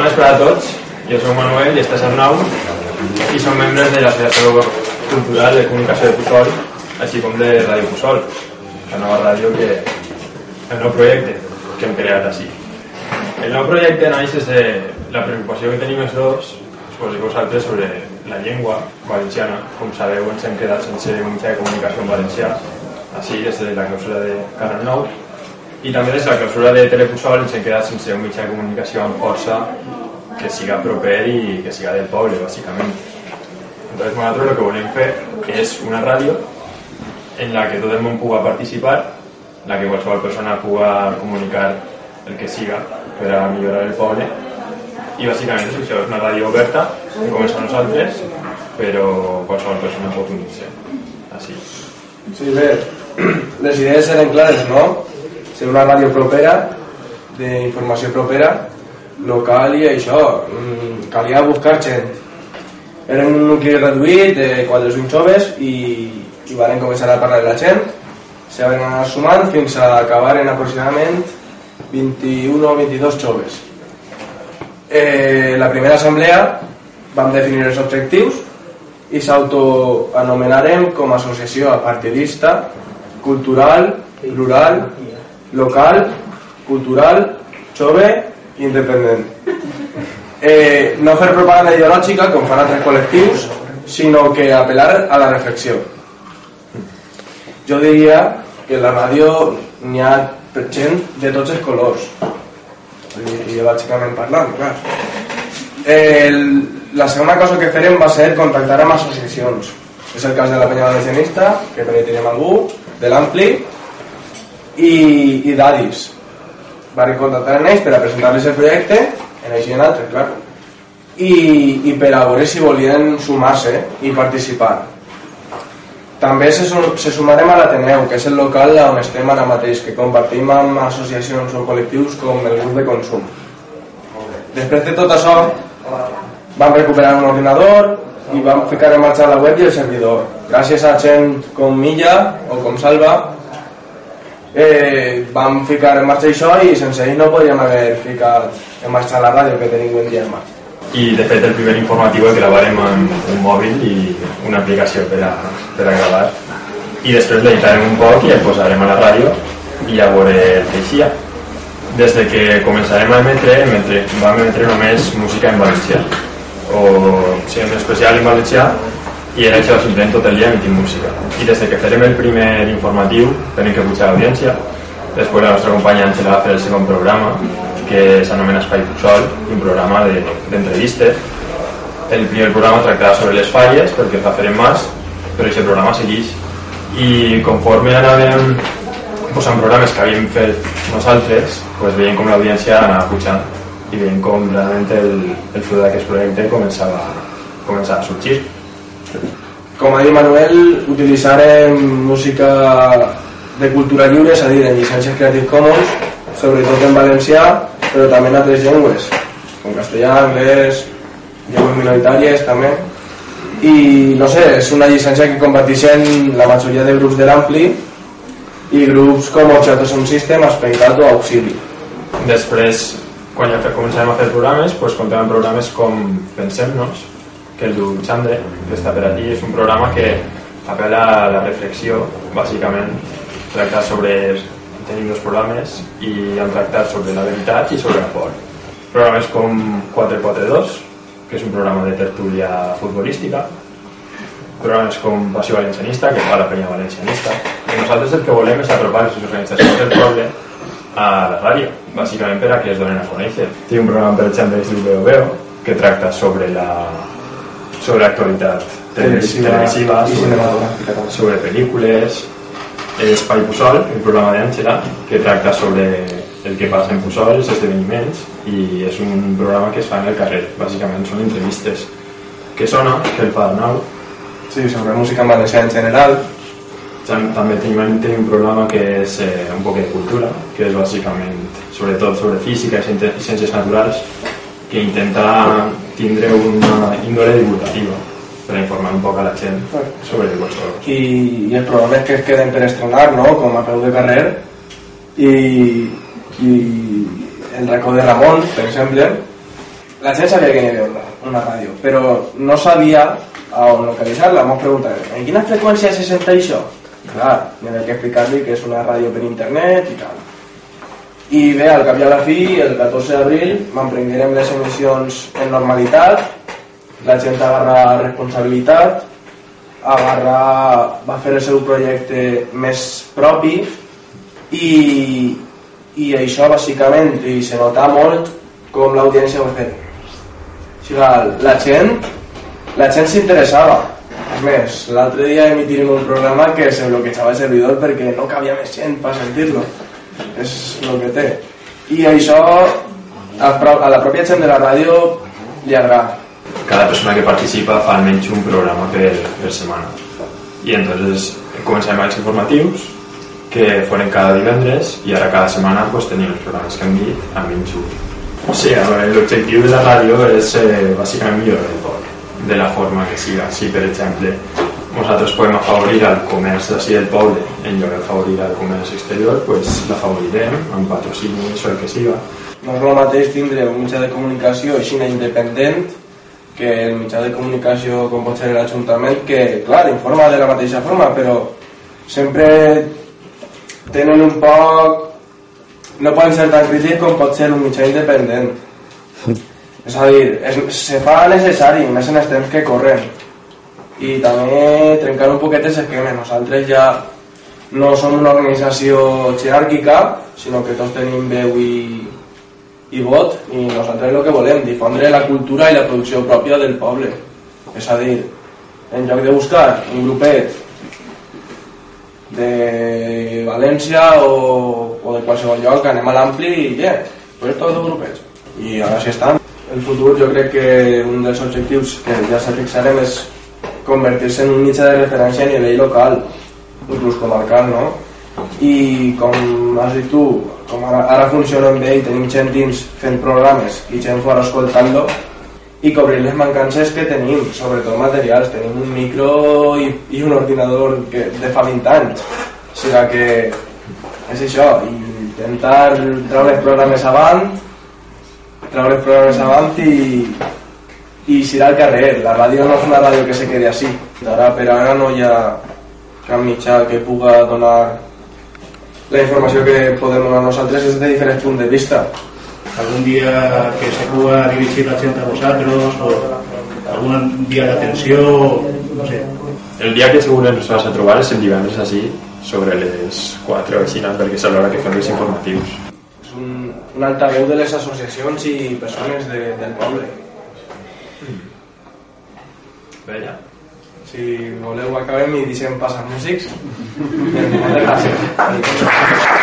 Bona vesprada a tots, jo soc Manuel i estàs Arnau i som membres de l'Associació Cultural de Comunicació de Pusol, així com de Ràdio Pusol, la nova ràdio que... el nou projecte que hem creat així. El nou projecte naix des de la preocupació que tenim els dos, suposo que vosaltres, sobre la llengua valenciana. Com sabeu, ens hem quedat sense un de comunicació en valencià, així des de la clausura de Canal 9, i també des de la clausura de Telepusol ens hem quedat sense un mitjà de comunicació amb força que siga proper i que siga del poble, bàsicament. Entonces nosaltres el que volem fer és una ràdio en la que tot el món pugui participar, en la que qualsevol persona pugui comunicar el que siga per a millorar el poble i bàsicament això, és una ràdio oberta com és a nosaltres però qualsevol persona pot unir-se així Sí, bé, les idees eren clares, no? Ser una ràdio propera, d'informació propera, local i això, mm, calia buscar gent. Eren un nucli reduït de 4 o 5 joves i, i van començar a parlar de la gent. Se van anar sumant fins a acabar en aproximadament 21 o 22 joves. Eh, la primera assemblea vam definir els objectius i s'autoanomenarem com a associació partidista, cultural, rural, local, cultural, jove i independent. Eh, no fer propaganda ideològica com fan altres col·lectius, sinó que apel·lar a la reflexió. Jo diria que la ràdio n'hi ha gent de tots els colors, ideològicament parlant, clar. El, la segona cosa que farem va ser contactar amb associacions. És el cas de la Penya Valencianista, que també tenim algú, de l'Ampli, i, i d'Adis. Van contactar amb ells per a presentar-les el projecte, en així en altres, clar. I, I per a veure si volien sumar-se i participar. També se, se sumarem a l'Ateneu, que és el local on estem ara mateix, que compartim amb associacions o col·lectius com el grup de consum. Després de tot això, vam recuperar un ordinador i vam ficar en marxa la web i el servidor. Gràcies a gent com Milla o com Salva, eh, vam ficar en marxa això i sense ells no podríem haver ficat en marxa la ràdio que tenim avui dia en marxa. I de fet el primer informatiu el gravarem en un mòbil i una aplicació per a, per a gravar. I després l'editarem un poc i el posarem a la ràdio i a veure què eixia des de que començarem a emetre, emetre vam emetre només música en valencià. O sigui, en especial en valencià i era això simplement tot el emetim música i des de que farem el primer informatiu tenim que pujar l'audiència després la nostra companya Àngela va fer el segon programa que s'anomena Espai Pusol, un programa d'entrevistes. De, el primer programa tractava sobre les falles, perquè fa Ferem Mas, però aquest programa segueix. I conforme anàvem posant programes que havíem fet nosaltres, pues veiem com l'audiència anava pujant i veiem com realment el, el fruit d'aquest projecte començava, començava a sorgir. Com ha dit Manuel, utilitzarem música de cultura lliure, és a dir, en llicències Creative Commons, sobretot en valencià, però també en altres llengües, com castellà, anglès, llengües minoritàries també. I no sé, és una llicència que comparteixen la majoria de grups de l'Ampli i grups com Ochato Sound System, Aspencat o Auxili. Després, quan ja començarem a fer programes, pues, comptem amb programes com Pensem-nos, que el du Xandre, que està per aquí, és un programa que apela a la reflexió, bàsicament, tracta sobre tenim dos programes i han tractat sobre la veritat i sobre la por. Programes com 442, que és un programa de tertúlia futbolística, programes com Passió Valencianista, que fa la penya valencianista, i nosaltres el que volem és apropar les organitzacions del poble a la ràdio, bàsicament per a que es donen a conèixer. Té un programa, per exemple, que es diu Veo Veo, que tracta sobre la sobre l'actualitat televisiva, televisiva sobre, sobre pel·lícules, Espai Pusol, el programa d'Àngela, que tracta sobre el que passa en Pusol, els esdeveniments, i és un programa que es fa en el carrer. Bàsicament són entrevistes. Que sona, que el fa Arnau. Sí, sobre música en valencià en general. També tenim, tenim un programa que és eh, un poc de cultura, que és bàsicament, sobretot sobre física i ciències naturals, que intenta tindre una índole divulgativa per informar un poc a la gent sobre qualsevol cosa. I, I els programes que es queden per estrenar, no? com a peu de carrer, i, i el racó de Ramon, per exemple, la gent sabia que hi havia una, una ràdio, però no sabia a on localitzar-la. M'ho preguntat, en quina freqüència se sent això? Clar, n'he que explicar-li que és una ràdio per internet i tal. I bé, al cap i a la fi, el 14 d'abril, m'emprenguérem les emissions en normalitat, la gent agarra responsabilitat, agarra, va fer el seu projecte més propi i, i això bàsicament i se nota molt com l'audiència ho ha fet o sigui, la gent la gent s'interessava. És més, l'altre dia emitirem un programa que se bloquejava el servidor perquè no cabia més gent per sentir-lo és el que té. I això a, a la pròpia gent de la ràdio li agrada. Cada persona que participa fa almenys un programa per, per setmana. I entonces comencem amb els informatius que foren cada divendres i ara cada setmana pues, tenim els programes que hem dit amb menys un. O sigui, l'objectiu de la ràdio és eh, bàsicament millorar el poc de la forma que siga. Si per exemple nosaltres podem afavorir el comerç d'ací del poble en lloc d'afavorir el comerç exterior pues l'afavorirem amb patrocinis o el que siga. No és el mateix tindre un mitjà de comunicació així independent que el mitjà de comunicació com pot ser l'Ajuntament que, clar, informa de la mateixa forma però sempre tenen un poc no poden ser tan crítics com pot ser un mitjà independent. És a dir, es, se fa necessari més en els temps que corren i també trencar un poquet els esquemes nosaltres ja no som una organització jeràrquica sinó que tots tenim veu i, i vot i nosaltres el que volem, difondre la cultura i la producció pròpia del poble. És a dir, en lloc de buscar un grupet de València o, o de qualsevol lloc anem a l'ampli i yeah, pues tots dos grupets. I ara sí estan. El futur jo crec que un dels objectius que ja se fixarem és convertir-se en un mitjà de referència a nivell local inclús comarcal no? i com has dit tu com ara, ara funciona bé i tenim gent dins fent programes i gent fora escoltant-lo i cobrir les mancances que tenim, sobretot materials. Tenim un micro i, i un ordinador que, de fa 20 anys. O sigui que és això, intentar treure els programes avant, treure els programes avant i, i girar al carrer. La ràdio no és una ràdio que se quedi així. Ara per ara no hi ha cap mitjà que puga donar la informació que podem donar nosaltres és de diferents punts de vista. Algun dia que se puga dirigir la gent a vosaltres o algun dia d'atenció, no sé. El dia que segur ens vas a trobar és el divendres així, sobre les 4 o així, perquè és l'hora que fem els informatius. És un, un altaveu de les associacions i persones de, del poble. Bella. Si voleu acabem i deixem passar músics. Moltes gràcies.